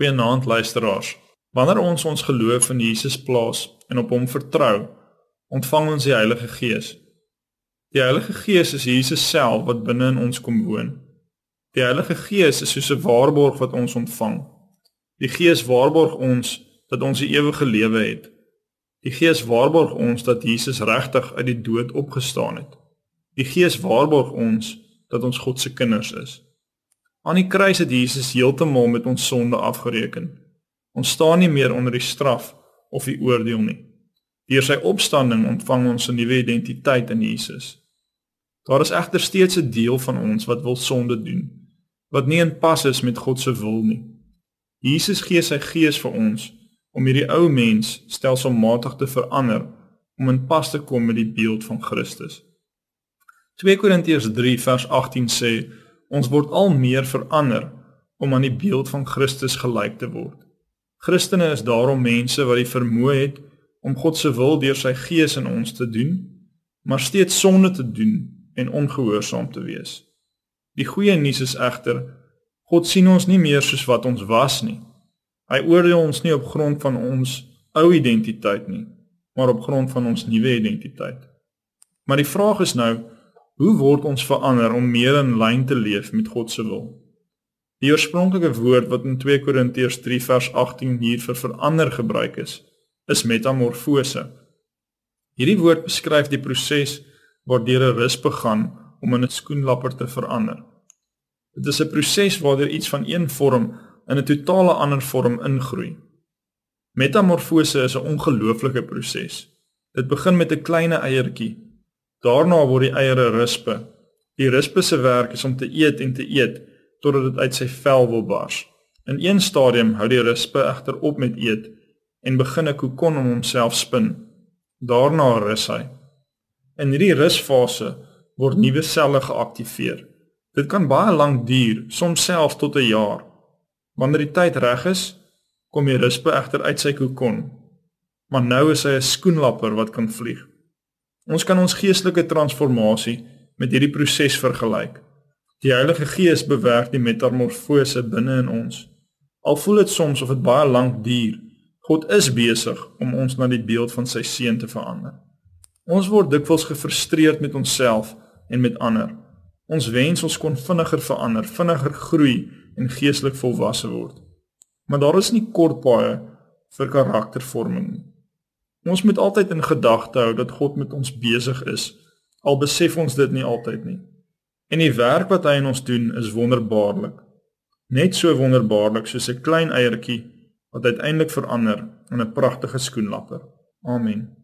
Goeienaand luisteraars. Wanneer ons ons geloof in Jesus plaas en op hom vertrou, ontvang ons die Heilige Gees. Die Heilige Gees is Jesus self wat binne in ons kom woon. Die Heilige Gees is soos 'n waarborg wat ons ontvang. Die Gees waarborg ons dat ons die ewige lewe het. Die Gees waarborg ons dat Jesus regtig uit die dood opgestaan het. Die Gees waarborg ons dat ons God se kinders is. Aan die kruis het Jesus heeltemal met ons sonde afgereken. Ons staan nie meer onder die straf of die oordeel nie. Deur sy opstanding ontvang ons 'n nuwe identiteit in Jesus. Daar is egter steeds 'n deel van ons wat wil sonde doen, wat nie in pas is met God se wil nie. Jesus gee sy gees vir ons om hierdie ou mens stelselmatig te verander om in pas te kom met die beeld van Christus. 2 Korintiërs 3 vers 18 sê Ons word al meer verander om aan die beeld van Christus gelyk te word. Christene is daarom mense wat die vermoë het om God se wil deur sy gees in ons te doen, maar steeds sonde te doen en ongehoorsaam te wees. Die goeie nuus is egter God sien ons nie meer soos wat ons was nie. Hy oordeel ons nie op grond van ons ou identiteit nie, maar op grond van ons nuwe identiteit. Maar die vraag is nou, Hoe word ons verander om meer in lyn te leef met God se wil? Die oorspronklike woord wat in 2 Korintiërs 3 vers 18 hier vir verander gebruik is, is metamorfose. Hierdie woord beskryf die proses waardeur 'n rus begin om in 'n skoenlapper te verander. Dit is 'n proses waardeur iets van een vorm in 'n totale ander vorm ingroei. Metamorfose is 'n ongelooflike proses. Dit begin met 'n klein eiertjie Daarna word die eiere rispe. Die rispe se werk is om te eet en te eet totdat dit uit sy vel wil bars. In een stadium hou die rispe egter op met eet en begin 'n kokon om homself spin. Daarna rus hy. In hierdie rusfase word nuwe selle geaktiveer. Dit kan baie lank duur, soms selfs tot 'n jaar. Wanneer die tyd reg is, kom die rispe egter uit sy kokon. Maar nou is hy 'n skoenlapper wat kan vlieg. Ons kan ons geestelike transformasie met hierdie proses vergelyk. Die Heilige Gees bewerk die metamorfose binne in ons. Al voel dit soms of dit baie lank duur, God is besig om ons na die beeld van sy seun te verander. Ons word dikwels gefrustreerd met onsself en met ander. Ons wens ons kon vinniger verander, vinniger groei en geestelik volwasse word. Maar daar is nie kort paaie vir karaktervorming nie. Ons moet altyd in gedagte hou dat God met ons besig is, al besef ons dit nie altyd nie. En die werk wat hy in ons doen is wonderbaarlik. Net so wonderbaarlik soos 'n klein eiertjie wat uiteindelik verander in 'n pragtige skoenlapper. Amen.